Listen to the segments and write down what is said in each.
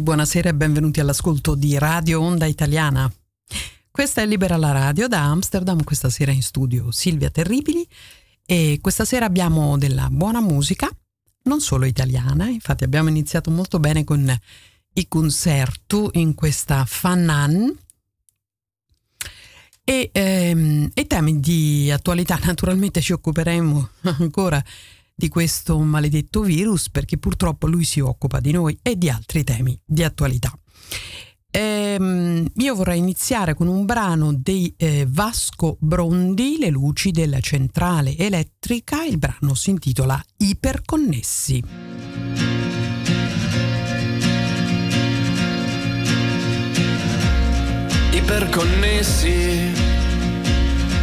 Buonasera e benvenuti all'ascolto di Radio Onda Italiana. Questa è Libera la Radio da Amsterdam, questa sera in studio Silvia Terribili e questa sera abbiamo della buona musica, non solo italiana, infatti abbiamo iniziato molto bene con i concerti in questa Fanan e, ehm, e temi di attualità naturalmente ci occuperemo ancora di questo maledetto virus perché purtroppo lui si occupa di noi e di altri temi di attualità. Ehm, io vorrei iniziare con un brano di eh, Vasco Brondi, Le luci della centrale elettrica. Il brano si intitola Iperconnessi. Iperconnessi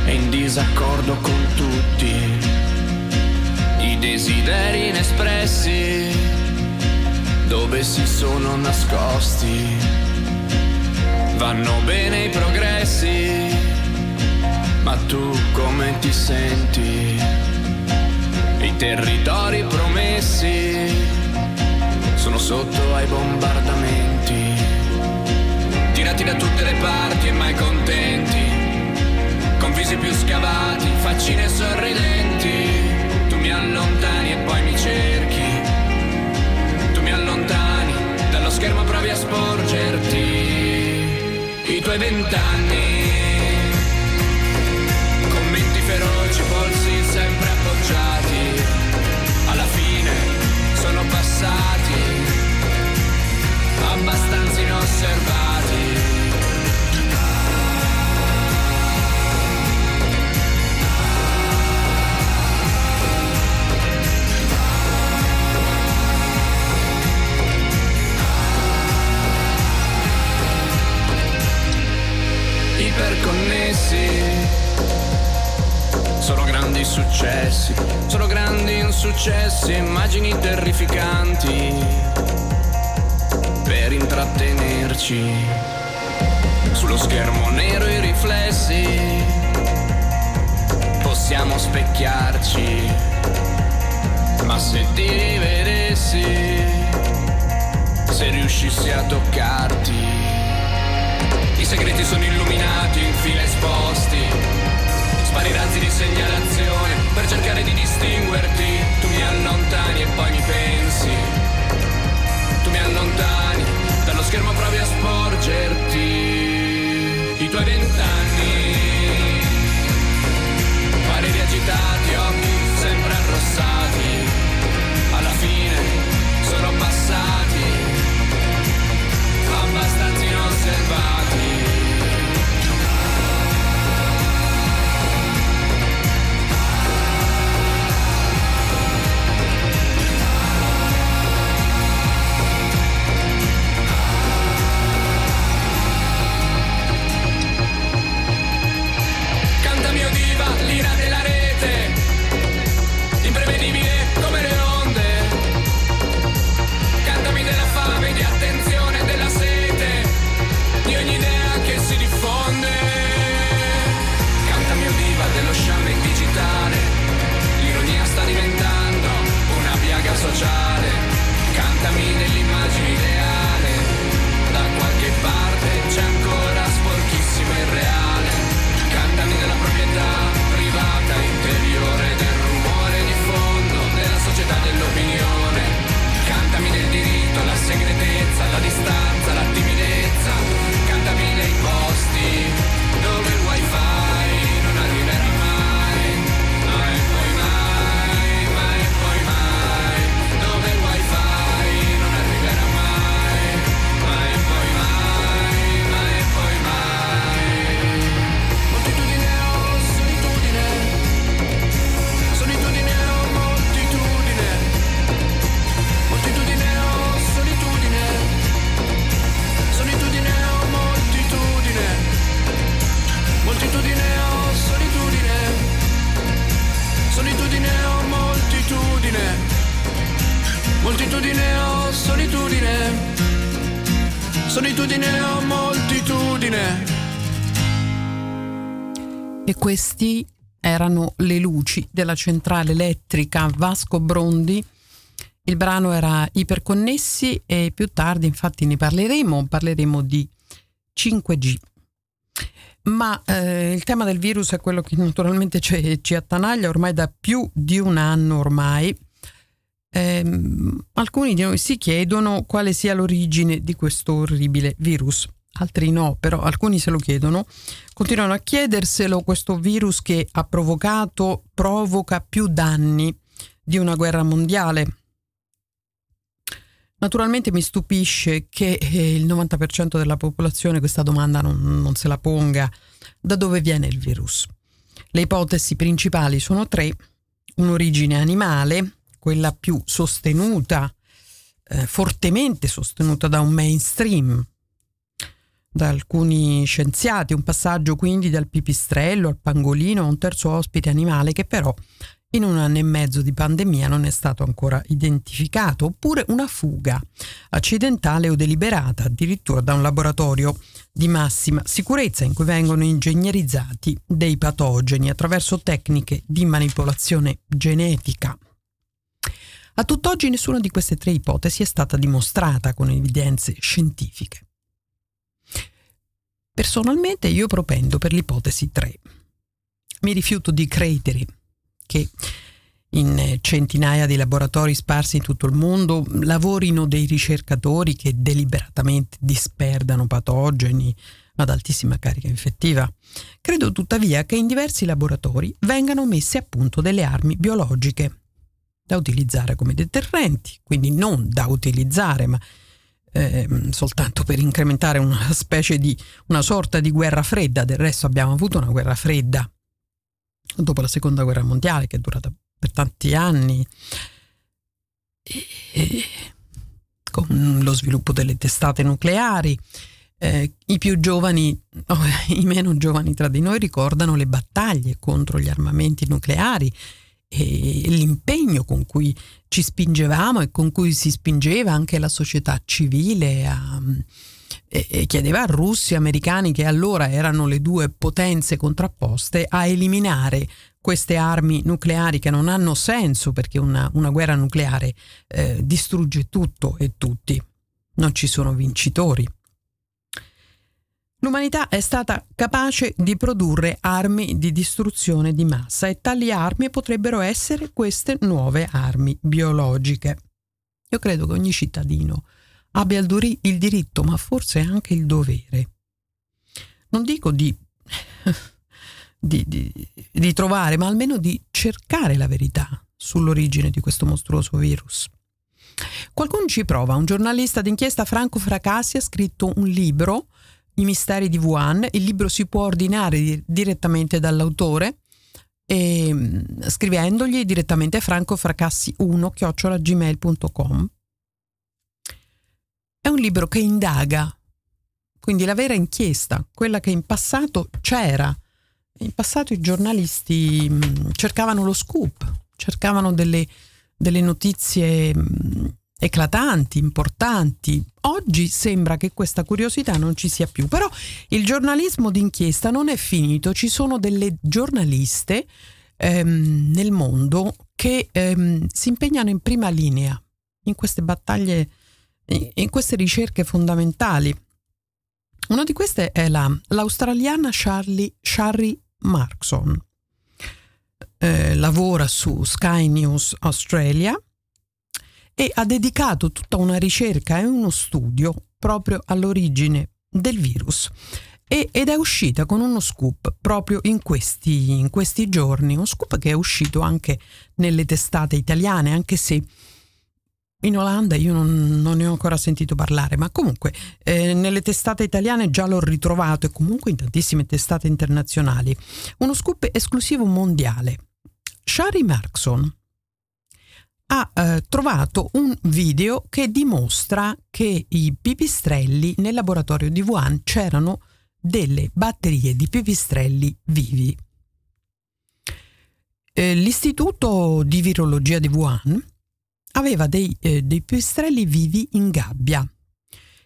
e in disaccordo con tutti desideri inespressi dove si sono nascosti Vanno bene i progressi, ma tu come ti senti? I territori promessi sono sotto ai bombardamenti, tirati da tutte le parti e mai contenti, con visi più scavati, faccine sorridenti, cerchi, tu mi allontani, dallo schermo provi a sporgerti i tuoi vent'anni. Commenti feroci, polsi sempre appoggiati, alla fine sono passati, abbastanza inosservati. Iperconnessi. Sono grandi successi, sono grandi insuccessi, immagini terrificanti per intrattenerci. Sullo schermo nero i riflessi, possiamo specchiarci, ma se ti rivedessi, se riuscissi a toccarti i segreti sono illuminati in fila esposti. Spari razzi di segnalazione per cercare di distinguerti. Tu mi allontani e poi mi pensi. Tu mi allontani, dallo schermo provi a sporgerti. I tuoi vent'anni. estar. Questi erano le luci della centrale elettrica Vasco Brondi. Il brano era Iperconnessi e più tardi infatti ne parleremo, parleremo di 5G. Ma eh, il tema del virus è quello che naturalmente ci, ci attanaglia ormai da più di un anno ormai. Eh, alcuni di noi si chiedono quale sia l'origine di questo orribile virus altri no, però alcuni se lo chiedono, continuano a chiederselo questo virus che ha provocato, provoca più danni di una guerra mondiale. Naturalmente mi stupisce che eh, il 90% della popolazione questa domanda non, non se la ponga. Da dove viene il virus? Le ipotesi principali sono tre. Un'origine animale, quella più sostenuta, eh, fortemente sostenuta da un mainstream, da alcuni scienziati, un passaggio quindi dal pipistrello al pangolino a un terzo ospite animale che però in un anno e mezzo di pandemia non è stato ancora identificato, oppure una fuga accidentale o deliberata addirittura da un laboratorio di massima sicurezza in cui vengono ingegnerizzati dei patogeni attraverso tecniche di manipolazione genetica. A tutt'oggi nessuna di queste tre ipotesi è stata dimostrata con evidenze scientifiche. Personalmente io propendo per l'ipotesi 3. Mi rifiuto di credere che in centinaia di laboratori sparsi in tutto il mondo lavorino dei ricercatori che deliberatamente disperdano patogeni ad altissima carica infettiva. Credo tuttavia che in diversi laboratori vengano messe a punto delle armi biologiche da utilizzare come deterrenti, quindi non da utilizzare, ma eh, soltanto per incrementare una specie di una sorta di guerra fredda. Del resto abbiamo avuto una guerra fredda dopo la seconda guerra mondiale che è durata per tanti anni e, con lo sviluppo delle testate nucleari. Eh, I più giovani, oh, i meno giovani tra di noi ricordano le battaglie contro gli armamenti nucleari e l'impegno con cui ci spingevamo e con cui si spingeva anche la società civile a, e, e chiedeva a russi e americani, che allora erano le due potenze contrapposte, a eliminare queste armi nucleari che non hanno senso perché una, una guerra nucleare eh, distrugge tutto e tutti. Non ci sono vincitori. L'umanità è stata capace di produrre armi di distruzione di massa e tali armi potrebbero essere queste nuove armi biologiche. Io credo che ogni cittadino abbia il, diritto, ma forse anche il dovere, non dico di, di, di, di trovare, ma almeno di cercare la verità sull'origine di questo mostruoso virus. Qualcuno ci prova, un giornalista d'inchiesta Franco Fracassi ha scritto un libro, I misteri di Wuhan, il libro si può ordinare direttamente dall'autore e, mm, scrivendogli direttamente francofracassi1 chiocciolagmail.com è un libro che indaga, quindi la vera inchiesta, quella che in passato c'era. In passato i giornalisti mm, cercavano lo scoop, cercavano delle, delle notizie mm, eclatanti, importanti. Oggi sembra che questa curiosità non ci sia più, però il giornalismo d'inchiesta non è finito, ci sono delle giornaliste ehm, nel mondo che ehm, si impegnano in prima linea in queste battaglie in queste ricerche fondamentali. Una di queste è la, l'australiana Charlie, Sharry Markson. Eh, lavora su Sky News Australia e ha dedicato tutta una ricerca e uno studio proprio all'origine del virus ed è uscita con uno scoop proprio in questi, in questi giorni, uno scoop che è uscito anche nelle testate italiane, anche se in Olanda io non, non, ne ho ancora sentito parlare, ma comunque eh, nelle testate italiane già l'ho ritrovato e comunque in tantissime testate internazionali. Uno scoop esclusivo mondiale. Shari Markson ha eh, trovato un video che dimostra che i pipistrelli nel laboratorio di Wuhan c'erano delle batterie di pipistrelli vivi. Eh, L'istituto di virologia di Wuhan aveva dei, eh, dei pipistrelli vivi in gabbia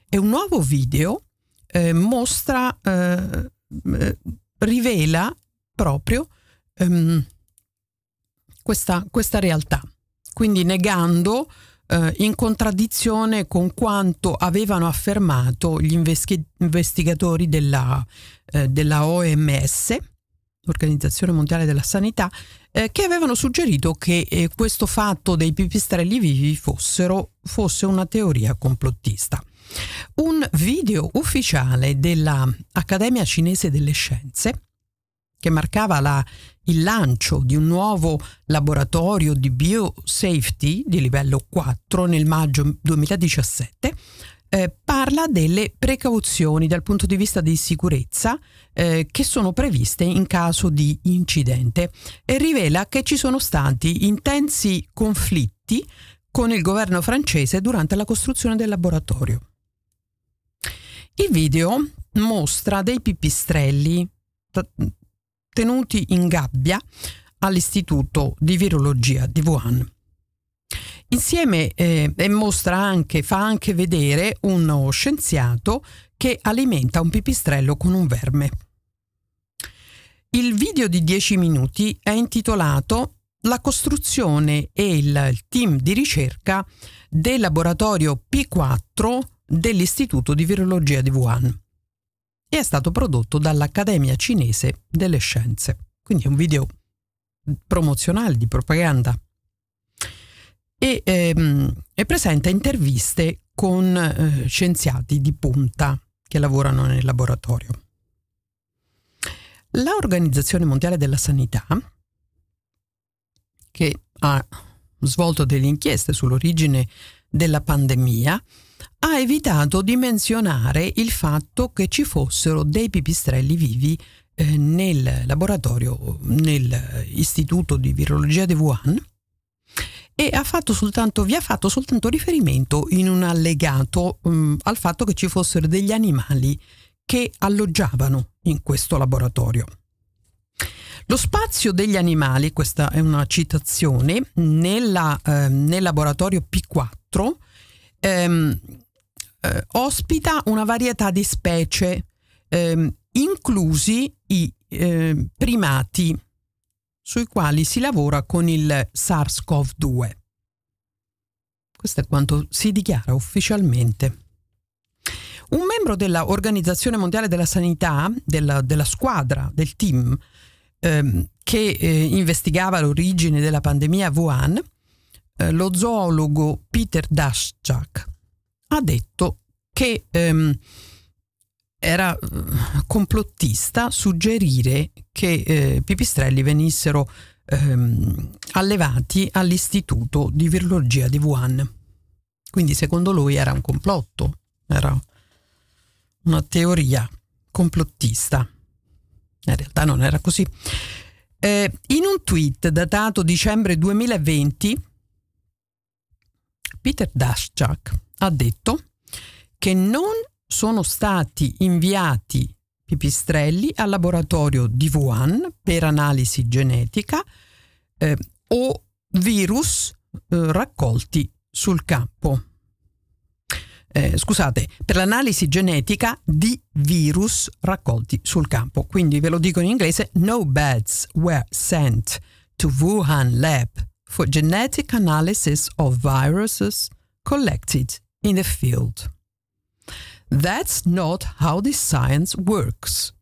e un nuovo video eh, mostra, eh, eh rivela proprio ehm, questa, questa, realtà, quindi negando eh, in contraddizione con quanto avevano affermato gli investigatori della, eh, della OMS, l'Organizzazione Mondiale della Sanità, eh, che avevano suggerito che eh, questo fatto dei pipistrelli vivi fossero, fosse una teoria complottista. Un video ufficiale dell'Accademia Cinese delle Scienze che marcava la, il lancio di un nuovo laboratorio di biosafety di livello 4 nel maggio 2017, eh, parla delle precauzioni dal punto di vista di sicurezza eh, che sono previste in caso di incidente e rivela che ci sono stati intensi conflitti con il governo francese durante la costruzione del laboratorio. Il video mostra dei pipistrelli tenuti in gabbia all'Istituto di Virologia di Wuhan. Insieme eh, anche, fa anche vedere uno scienziato che alimenta un pipistrello con un verme. Il video di 10 minuti è intitolato La costruzione e il team di ricerca del laboratorio P4 dell'Istituto di Virologia di Wuhan e è stato prodotto dall'Accademia Cinese delle Scienze. Quindi è un video promozionale di propaganda e, ehm, e presenta interviste con eh, scienziati di punta che lavorano nel laboratorio. L'Organizzazione Mondiale della Sanità, che ha svolto delle inchieste sull'origine della pandemia, ha evitato di menzionare il fatto che ci fossero dei pipistrelli vivi eh, nel laboratorio, nell'istituto di virologia di Wuhan e ha fatto soltanto, vi ha fatto soltanto riferimento in un allegato um, al fatto che ci fossero degli animali che alloggiavano in questo laboratorio. Lo spazio degli animali, questa è una citazione, nella, eh, nel laboratorio P4 ehm, eh, ospita una varietà di specie, ehm, inclusi i eh, primati sui quali si lavora con il SARS-CoV-2. Questo è quanto si dichiara ufficialmente. Un membro dell'Organizzazione Mondiale della Sanità, della, della squadra, del team ehm, che eh, investigava l'origine della pandemia a Wuhan, eh, lo zoologo Peter Daschak, ha detto che ehm, era eh, complottista suggerire che eh, pipistrelli venissero ehm, allevati all'istituto di virologia di Wuhan. Quindi secondo lui era un complotto, era una teoria complottista. In realtà non era così. Eh, in un tweet datato dicembre 2020, Peter Daschak ha detto che non sono stati inviati pipistrelli al laboratorio di Wuhan per analisi genetica eh, o virus eh, raccolti sul campo. Eh, scusate, per l'analisi genetica di virus raccolti sul campo. Quindi ve lo dico in inglese, no beds were sent to Wuhan lab for genetic analysis of viruses collected in the field. That's not how this science works.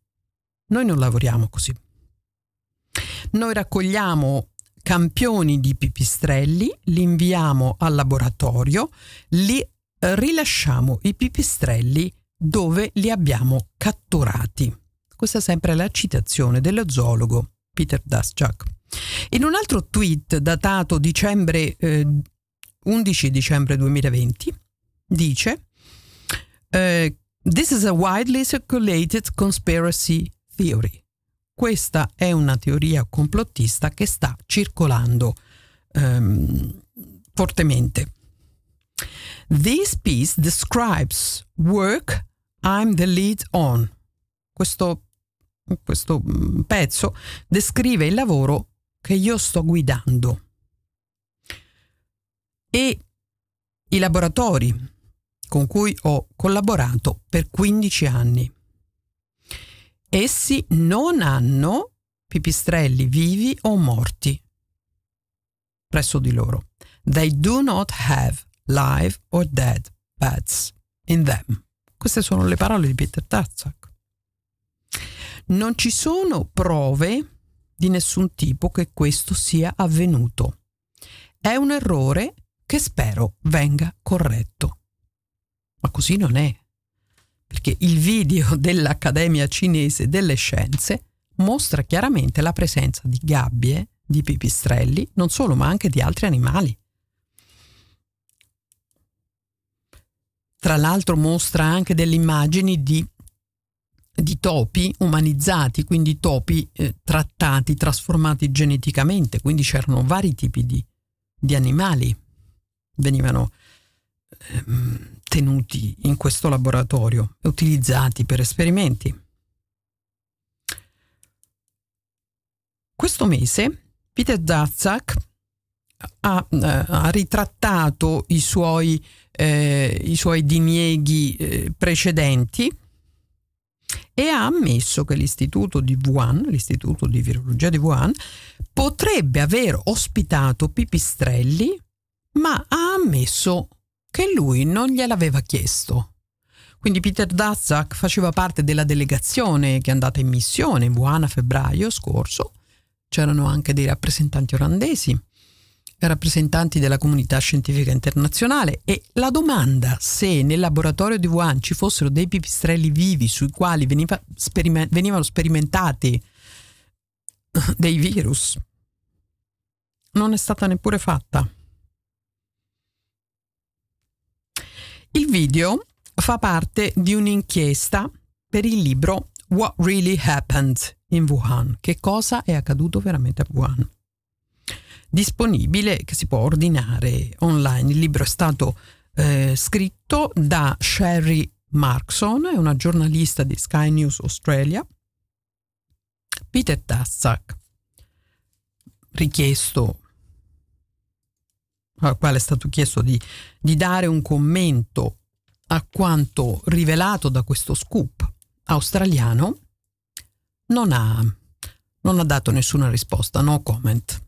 Noi non lavoriamo così. Noi raccogliamo campioni di pipistrelli, li inviamo al laboratorio, li rilasciamo i pipistrelli dove li abbiamo catturati. Questa è sempre la citazione dello zoologo Peter Daschak. In un altro tweet datato dicembre, eh, 11 dicembre 2020 dice Uh, this is a widely circulated conspiracy theory. Questa è una teoria complottista che sta circolando um, fortemente. This piece describes work I'm the lead on. Questo, questo mm, pezzo descrive il lavoro che io sto guidando. E i laboratori con cui ho collaborato per 15 anni. Essi non hanno pipistrelli vivi o morti presso di loro. They do not have live or dead bats in them. Queste sono le parole di Peter Tarzak. Non ci sono prove di nessun tipo che questo sia avvenuto. È un errore che spero venga corretto. Ma così non è, perché il video dell'Accademia Cinese delle Scienze mostra chiaramente la presenza di gabbie, di pipistrelli, non solo ma anche di altri animali. Tra l'altro mostra anche delle immagini di, di topi umanizzati, quindi topi eh, trattati, trasformati geneticamente, quindi c'erano vari tipi di, di animali, venivano eh, tenuti in questo laboratorio e utilizzati per esperimenti. Questo mese Peter Daszak ha, eh, ha ritrattato i suoi, eh, i suoi dinieghi eh, precedenti e ha ammesso che l'istituto di Wuhan, l'istituto di virologia di Wuhan, potrebbe aver ospitato pipistrelli, ma ha ammesso che lui non gliel'aveva chiesto. Quindi Peter Daszak faceva parte della delegazione che è andata in missione in Wuhan a febbraio scorso. C'erano anche dei rappresentanti olandesi, rappresentanti della comunità scientifica internazionale e la domanda se nel laboratorio di Wuhan ci fossero dei pipistrelli vivi sui quali veniva sperime- venivano sperimentati dei virus non è stata neppure fatta. Il video fa parte di un'inchiesta per il libro What Really Happened in Wuhan, che cosa è accaduto veramente a Wuhan. Disponibile, che si può ordinare online. Il libro è stato eh, scritto da Sherry Markson, è una giornalista di Sky News Australia. Peter Tassak, richiesto al quale è stato chiesto di, di dare un commento a quanto rivelato da questo scoop australiano, non ha, non ha dato nessuna risposta, no comment.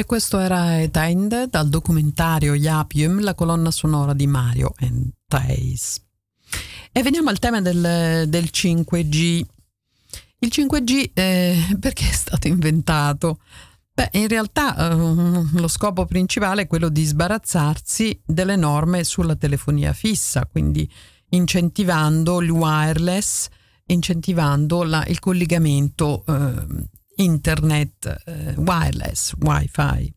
E questo era Etend dal documentario Yapium, la colonna sonora di Mario and Thais. E veniamo al tema del, del 5G. Il 5G eh, perché è stato inventato? Beh, in realtà eh, lo scopo principale è quello di sbarazzarsi delle norme sulla telefonia fissa, quindi incentivando il wireless, incentivando la, il collegamento eh, internet eh, wireless, wifi.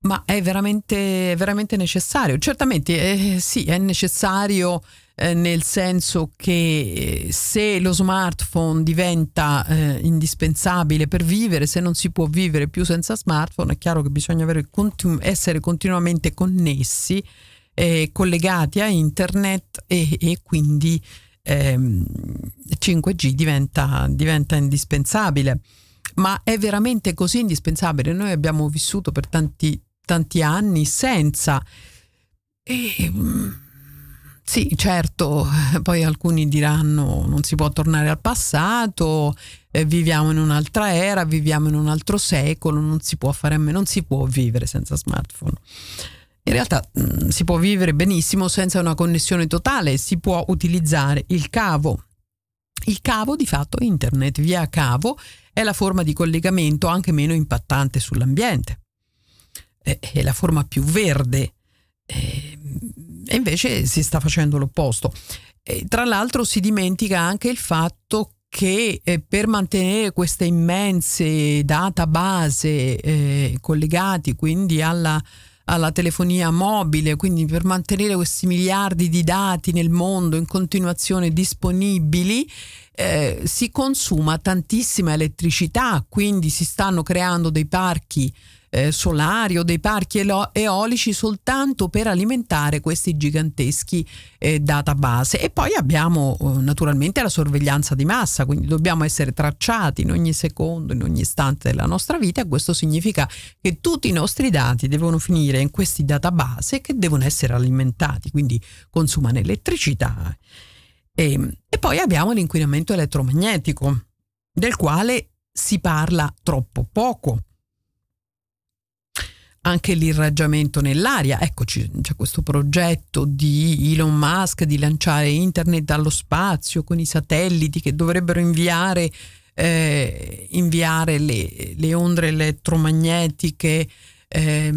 Ma è veramente, veramente necessario? Certamente eh, sì, è necessario eh, nel senso che se lo smartphone diventa eh, indispensabile per vivere, se non si può vivere più senza smartphone, è chiaro che bisogna avere, continu- essere continuamente connessi, eh, collegati a internet e, e quindi ehm, 5G diventa, diventa indispensabile. Ma è veramente così indispensabile? Noi abbiamo vissuto per tanti, tanti anni senza. E, mm, sì, certo, poi alcuni diranno non si può tornare al passato, eh, viviamo in un'altra era, viviamo in un altro secolo, non si può fare a me, non si può vivere senza smartphone. In realtà mh, mm, si può vivere benissimo senza una connessione totale, si può utilizzare il cavo. Il cavo di fatto internet via cavo è la forma di collegamento anche meno impattante sull'ambiente. È la forma più verde e invece si sta facendo l'opposto. E tra l'altro si dimentica anche il fatto che eh, per mantenere queste immense database eh, collegati quindi alla, alla telefonia mobile, quindi per mantenere questi miliardi di dati nel mondo in continuazione disponibili, eh, si consuma tantissima elettricità, quindi si stanno creando dei parchi eh, solari o dei parchi eolici soltanto per alimentare questi giganteschi eh, database. E poi abbiamo eh, naturalmente la sorveglianza di massa, quindi dobbiamo essere tracciati in ogni secondo, in ogni istante della nostra vita. Questo significa che tutti i nostri dati devono finire in questi database che devono essere alimentati, quindi consumano elettricità. E, ehm, e poi abbiamo l'inquinamento elettromagnetico, del quale si parla troppo poco anche l'irraggiamento nell'aria. Eccoci, c'è questo progetto di Elon Musk di lanciare internet dallo spazio con i satelliti che dovrebbero inviare, eh, inviare le, le, onde elettromagnetiche eh,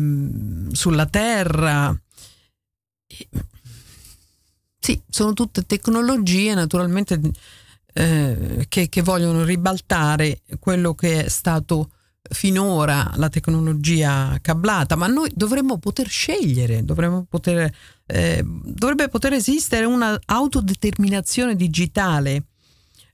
sulla Terra. Sì, sono tutte tecnologie naturalmente eh, che, che vogliono ribaltare quello che è stato finora la tecnologia cablata, ma noi dovremmo poter scegliere, dovremmo poter, eh, dovrebbe poter esistere una autodeterminazione digitale.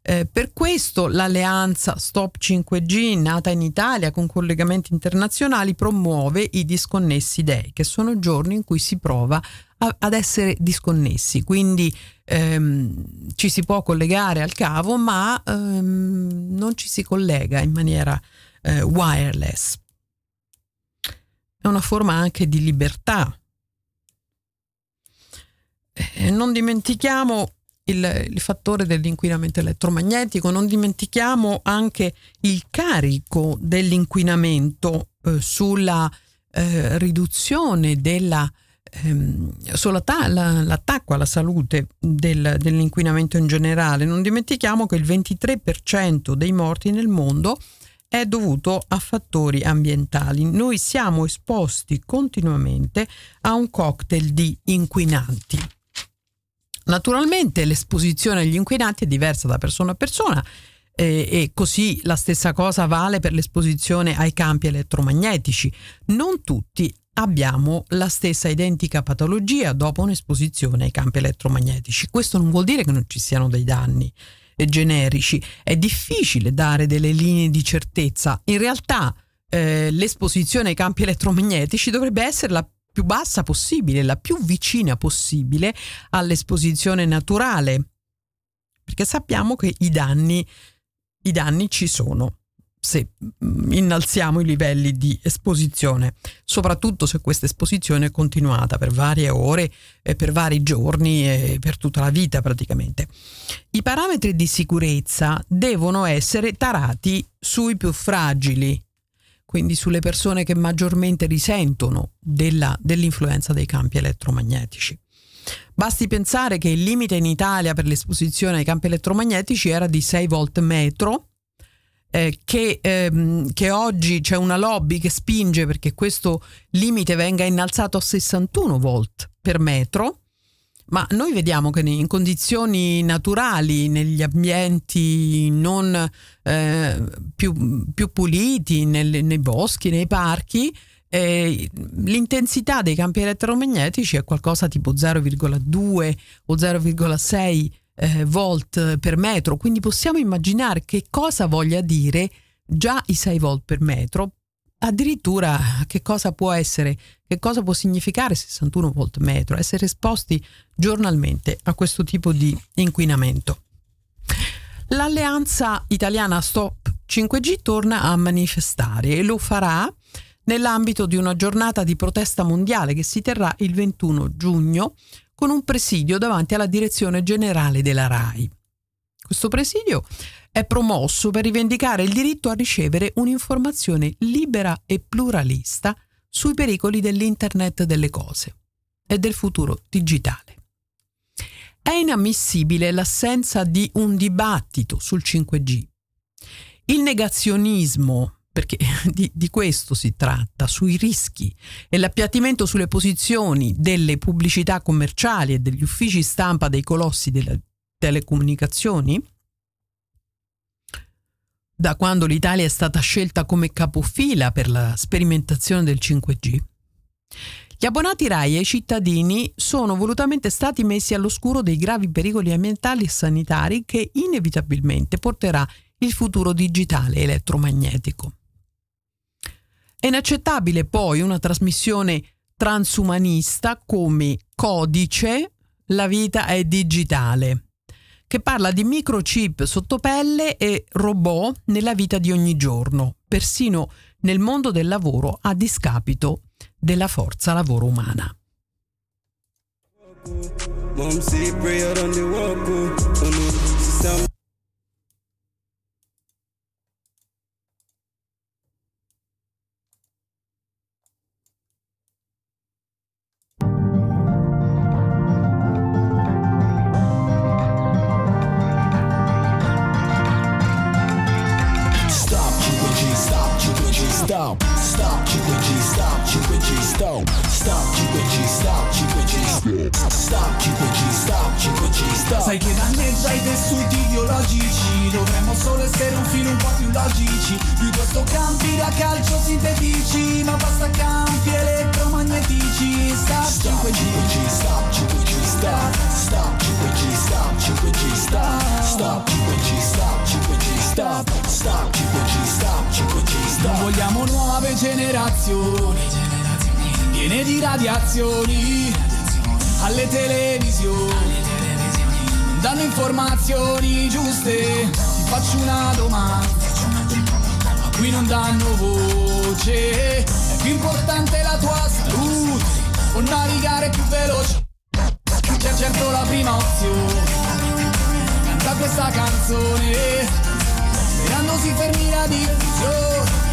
Eh, per questo l'alleanza Stop 5G, nata in Italia con collegamenti internazionali, promuove i disconnessi day, che sono giorni in cui si prova a, ad essere disconnessi. Quindi ehm, ci si può collegare al cavo, ma ehm, non ci si collega in maniera eh, wireless. È una forma anche di libertà. Eh, non dimentichiamo il, il, fattore dell'inquinamento elettromagnetico, non dimentichiamo anche il carico dell'inquinamento eh, sulla eh, riduzione della ehm, sull'attacco alla salute del, dell'inquinamento in generale. Non dimentichiamo che il 23% dei morti nel mondo è dovuto a fattori ambientali. Noi siamo esposti continuamente a un cocktail di inquinanti. Naturalmente l'esposizione agli inquinanti è diversa da persona a persona eh, e così la stessa cosa vale per l'esposizione ai campi elettromagnetici. Non tutti abbiamo la stessa identica patologia dopo un'esposizione ai campi elettromagnetici. Questo non vuol dire che non ci siano dei danni generici. È difficile dare delle linee di certezza. In realtà eh, l'esposizione ai campi elettromagnetici dovrebbe essere la più bassa possibile, la più vicina possibile all'esposizione naturale, perché sappiamo che i danni, i danni ci sono se mm, innalziamo i livelli di esposizione, soprattutto se questa esposizione è continuata per varie ore, per vari giorni e per tutta la vita praticamente. I parametri di sicurezza devono essere tarati sui più fragili, quindi sulle persone che maggiormente risentono della, dell'influenza dei campi elettromagnetici. Basti pensare che il limite in Italia per l'esposizione ai campi elettromagnetici era di 6 volt metro, eh, che, ehm, che, oggi c'è una lobby che spinge perché questo limite venga innalzato a 61 volt per metro, ma noi vediamo che in condizioni naturali, negli ambienti non eh, più, più, puliti, nel, nei boschi, nei parchi, eh, l'intensità dei campi elettromagnetici è qualcosa tipo 0,2 o 0,6 eh, volt per metro, quindi possiamo immaginare che cosa voglia dire già i 6 volt per metro, addirittura che cosa può essere, che cosa può significare 61 volt metro, essere esposti giornalmente a questo tipo di inquinamento. L'alleanza italiana Stop 5G torna a manifestare e lo farà nell'ambito di una giornata di protesta mondiale che si terrà il 21 giugno con un presidio davanti alla direzione generale della RAI. Questo presidio è promosso per rivendicare il diritto a ricevere un'informazione libera e pluralista sui pericoli dell'Internet delle cose e del futuro digitale. È inammissibile l'assenza di un dibattito sul 5G. Il negazionismo perché di, di, questo si tratta, sui rischi e l'appiattimento sulle posizioni delle pubblicità commerciali e degli uffici stampa dei colossi delle telecomunicazioni, da quando l'Italia è stata scelta come capofila per la sperimentazione del 5G. Gli abbonati RAI e i cittadini sono volutamente stati messi all'oscuro dei gravi pericoli ambientali e sanitari che inevitabilmente porterà il futuro digitale elettromagnetico. È inaccettabile poi una trasmissione transumanista come Codice, la vita è digitale, che parla di microchip sotto pelle e robot nella vita di ogni giorno, persino nel mondo del lavoro a discapito della forza lavoro umana. Stop, stop, 5G, stop, 5G, stop, stop, 5G, stop, 5G, stop, 5G, stop, 5G, stop. Sai che danneggia i tessuti ideologici, dovremmo solo essere un filo un po' più logici, piuttosto campi da calcio sintetici, ma basta campi elettromagnetici. Stop, stop 5G, stop, 5G, stop, stop, 5G, stop, 5G, stop, stop, 5G, stop, 5G, stop, stop, 5G, stop, 5G, stop. Non vogliamo nuove generazioni, piene di radiazioni, alle televisioni, danno informazioni giuste. Ti faccio una domanda, ma qui non danno voce. È più importante la tua salute. O navigare più veloce. C'è certo la prima opzione, canta questa canzone, si fermi la diffusione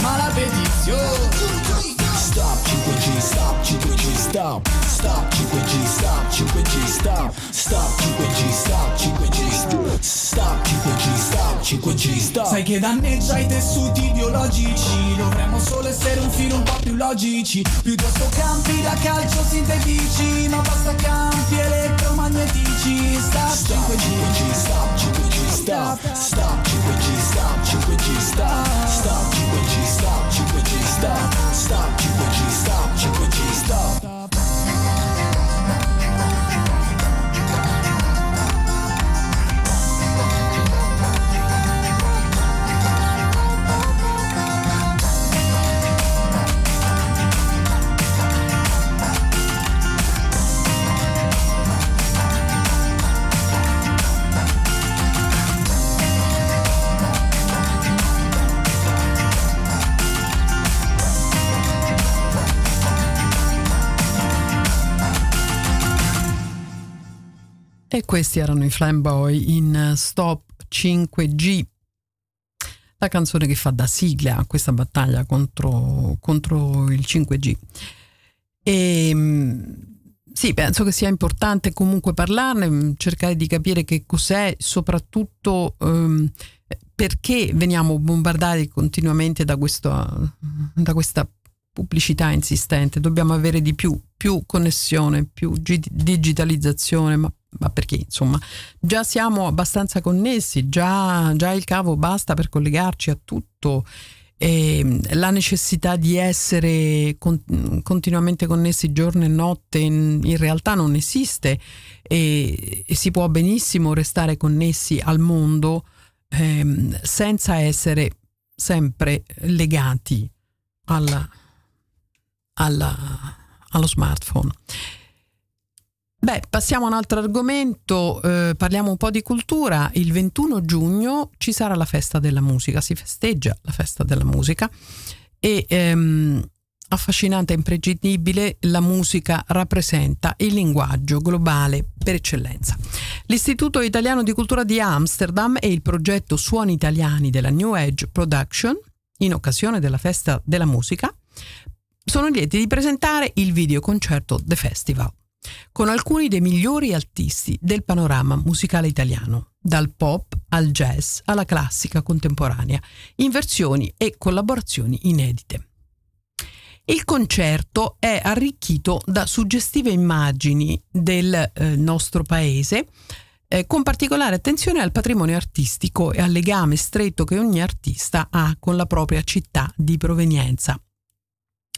ma la petizione. Stop 5G, stop 5G, stop. Stop 5G, stop 5G, stop. Stop 5G, stop 5G, stop. Stop 5G, stop 5G, stop. Sai che danneggia i tessuti biologici Dovremmo solo essere un filo un po' più logici. Piuttosto campi da calcio sintetici. Ma basta campi elettromagnetici. Stop 5G, stop 5G, stop Stop 5G, stop 5G, stop Stop 5G, stop 5G, stop Stop 5G, stop 5G, stop E questi erano i Flamboy in Stop 5G. la canzone che fa da sigla a questa battaglia contro, contro il 5G. E, ehm, sì, penso che sia importante comunque parlarne, cercare di capire che cos'è, soprattutto um, perché veniamo bombardati continuamente da, questo, da questa pubblicità insistente. Dobbiamo avere di più, più connessione, più digitalizzazione, ma ma perché insomma già siamo abbastanza connessi, già, già il cavo basta per collegarci a tutto. E la necessità di essere con, continuamente connessi giorno e notte in, in realtà non esiste e, e, si può benissimo restare connessi al mondo ehm, senza essere sempre legati alla, alla, allo smartphone. Beh, passiamo a un altro argomento, eh, parliamo un po' di cultura. Il 21 giugno ci sarà la festa della musica, si festeggia la festa della musica e ehm, affascinante e imprescindibile la musica rappresenta il linguaggio globale per eccellenza. L'Istituto Italiano di Cultura di Amsterdam e il progetto Suoni Italiani della New Age Production, in occasione della festa della musica, sono lieti di presentare il videoconcerto The Festival con alcuni dei migliori artisti del panorama musicale italiano, dal pop al jazz alla classica contemporanea, in versioni e collaborazioni inedite. Il concerto è arricchito da suggestive immagini del eh, nostro paese, eh, con particolare attenzione al patrimonio artistico e al legame stretto che ogni artista ha con la propria città di provenienza.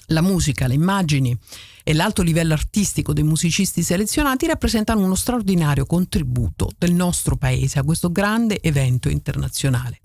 La musica, le immagini e l'alto livello artistico dei musicisti selezionati rappresentano uno straordinario contributo del nostro paese a questo grande evento internazionale.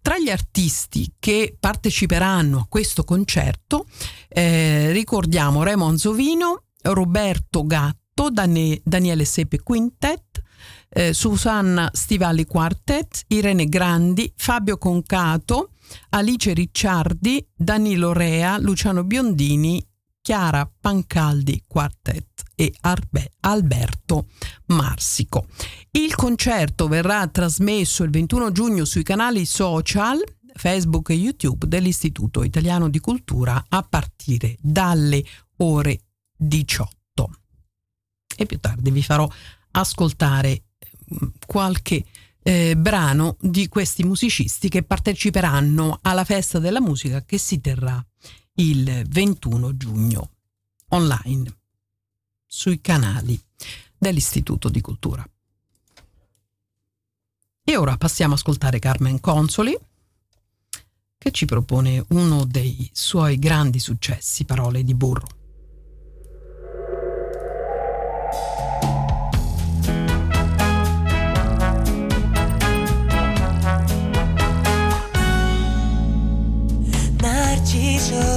Tra gli artisti che parteciperanno a questo concerto eh, ricordiamo Raymond Zovino, Roberto Gatto, Dan- Daniele Sepe Quintet, eh, Susanna Stivali Quartet, Irene Grandi, Fabio Concato, Alice Ricciardi, Danilo Rea, Luciano Biondini, Chiara Pancaldi Quartet e Arbe, Alberto Marsico. Il concerto verrà trasmesso il 21 giugno sui canali social Facebook e YouTube dell'Istituto Italiano di Cultura a partire dalle ore 18. E più tardi vi farò ascoltare mm, qualche eh, brano di questi musicisti che parteciperanno alla festa della musica che si terrà il 21 giugno online sui canali dell'Istituto di Cultura. E ora passiamo a ascoltare Carmen Consoli che ci propone uno dei suoi grandi successi, Parole di burro. angel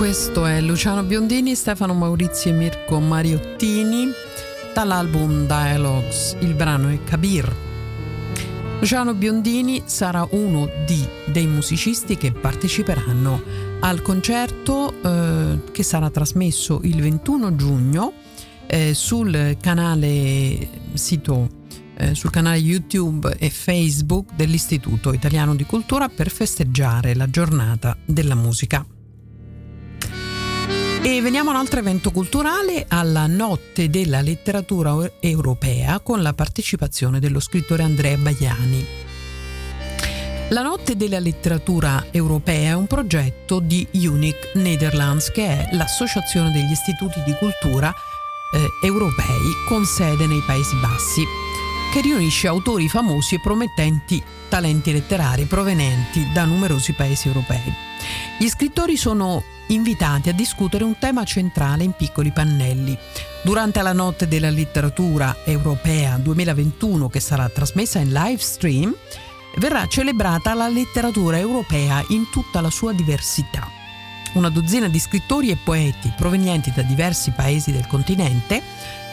Questo è Luciano Biondini, Stefano Maurizio e Mirko Mariottini dall'album Dialogues. Il brano è Kabir. Luciano Biondini sarà uno di, dei musicisti che parteciperanno al concerto eh, che sarà trasmesso il 21 giugno eh, sul canale sito eh, sul canale YouTube e Facebook dell'Istituto Italiano di Cultura per festeggiare la giornata della musica. E veniamo a un altro evento culturale, alla Notte della Letteratura Europea, con la partecipazione dello scrittore Andrea Baiani. La Notte della Letteratura Europea è un progetto di Unic Netherlands, che è l'associazione degli istituti di cultura eh, europei con sede nei Paesi Bassi, che riunisce autori famosi e promettenti talenti letterari provenienti da numerosi paesi europei. Gli scrittori sono invitati a discutere un tema centrale in piccoli pannelli. Durante la notte della letteratura europea 2021 che sarà trasmessa in live stream, verrà celebrata la letteratura europea in tutta la sua diversità. Una dozzina di scrittori e poeti provenienti da diversi paesi del continente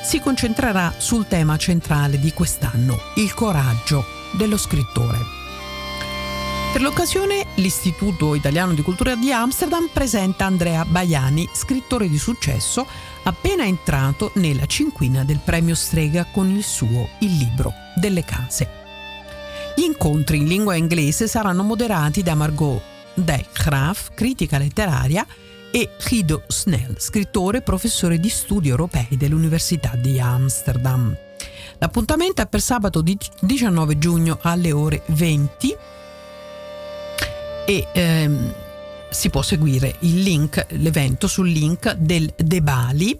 si concentrerà sul tema centrale di quest'anno, il coraggio dello scrittore. Per l'occasione l'Istituto Italiano di Cultura di Amsterdam presenta Andrea Baiani, scrittore di successo, appena entrato nella cinquina del premio Strega con il suo Il libro delle case. Gli incontri in lingua inglese saranno moderati da Margot Dijkgraaf, critica letteraria, e Guido Snell, scrittore e professore di studi europei dell'Università di Amsterdam. L'appuntamento è per sabato 19 giugno alle ore 20 e ehm, si può seguire link, l'evento sul link del Debali,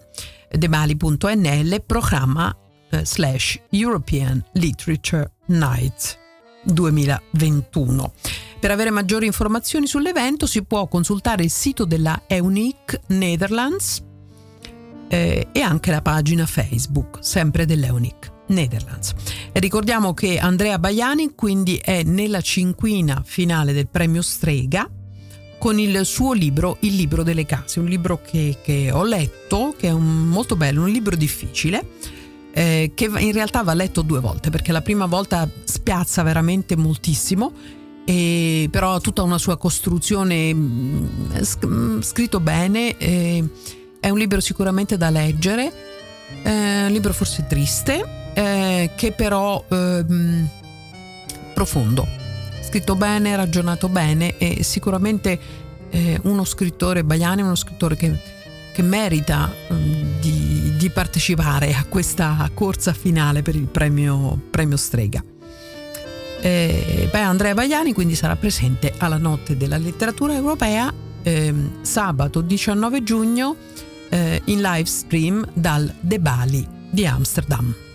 debali.nl, programma eh, slash European Literature Night 2021. Per avere maggiori informazioni sull'evento si può consultare il sito della EUNIC Netherlands eh, e anche la pagina Facebook, sempre dell'EUNIC. Netherlands. E ricordiamo che Andrea Baiani quindi è nella cinquina finale del premio Strega con il suo libro Il libro delle case, un libro che, che ho letto, che è un, molto bello, un libro difficile, eh, che in realtà va letto due volte perché la prima volta spiazza veramente moltissimo, e, però ha tutta una sua costruzione mm, mm, scritto bene, eh, è un libro sicuramente da leggere, è un libro forse triste, eh, che però ehm, profondo scritto bene, ragionato bene e sicuramente eh, uno scrittore, Baiani è uno scrittore che, che merita um, di, di, partecipare a questa corsa finale per il premio, premio Strega. Eh, beh, Andrea Baiani quindi sarà presente alla Notte della Letteratura Europea eh, sabato 19 giugno eh, in live stream dal De Bali di Amsterdam.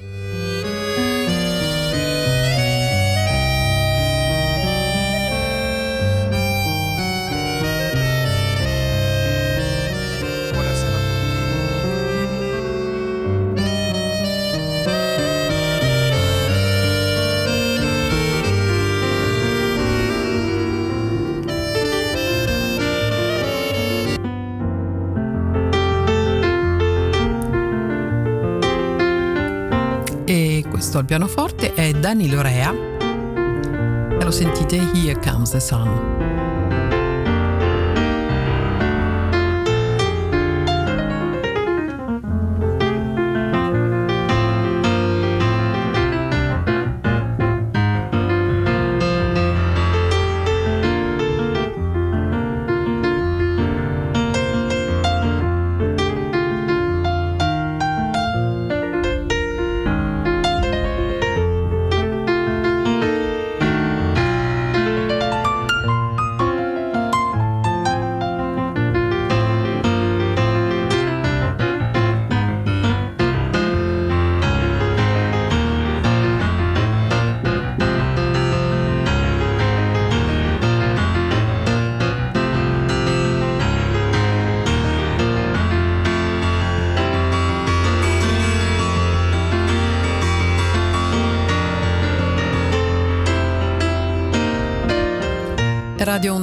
Questo al pianoforte è Danilo Rea e lo sentite Here Comes the Sun.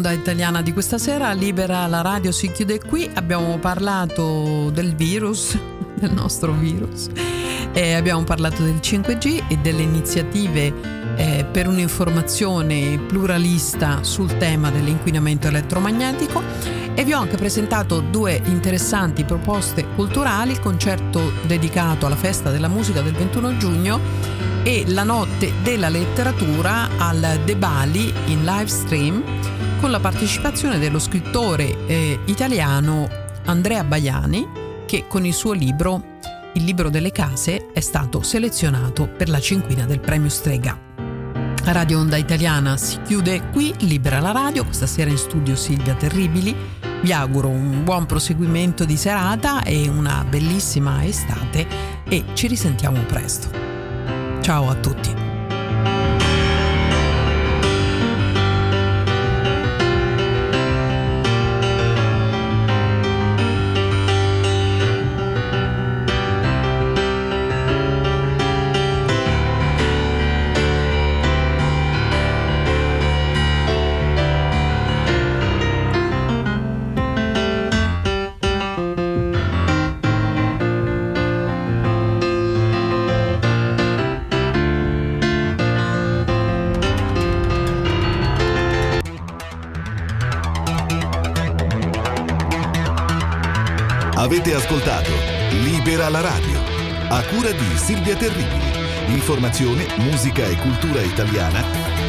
Onda Italiana di questa sera, Libera la radio si chiude qui, abbiamo parlato del virus, del nostro virus, e abbiamo parlato del 5G e delle iniziative eh, per un'informazione pluralista sul tema dell'inquinamento elettromagnetico. E vi ho anche presentato due interessanti proposte culturali, il concerto dedicato alla festa della musica del 21 giugno e la notte della letteratura al De Bali in live stream con la partecipazione dello scrittore eh, italiano Andrea Baiani che con il suo libro Il libro delle case è stato selezionato per la cinquina del premio Strega. Radio Onda Italiana si chiude qui, libera la radio, questa sera in studio Silvia Terribili. Vi auguro un buon proseguimento di serata e una bellissima estate e ci risentiamo presto. Ciao a tutti. Ascoltato Libera la radio, a cura di Silvia Terribili. Informazione, musica e cultura italiana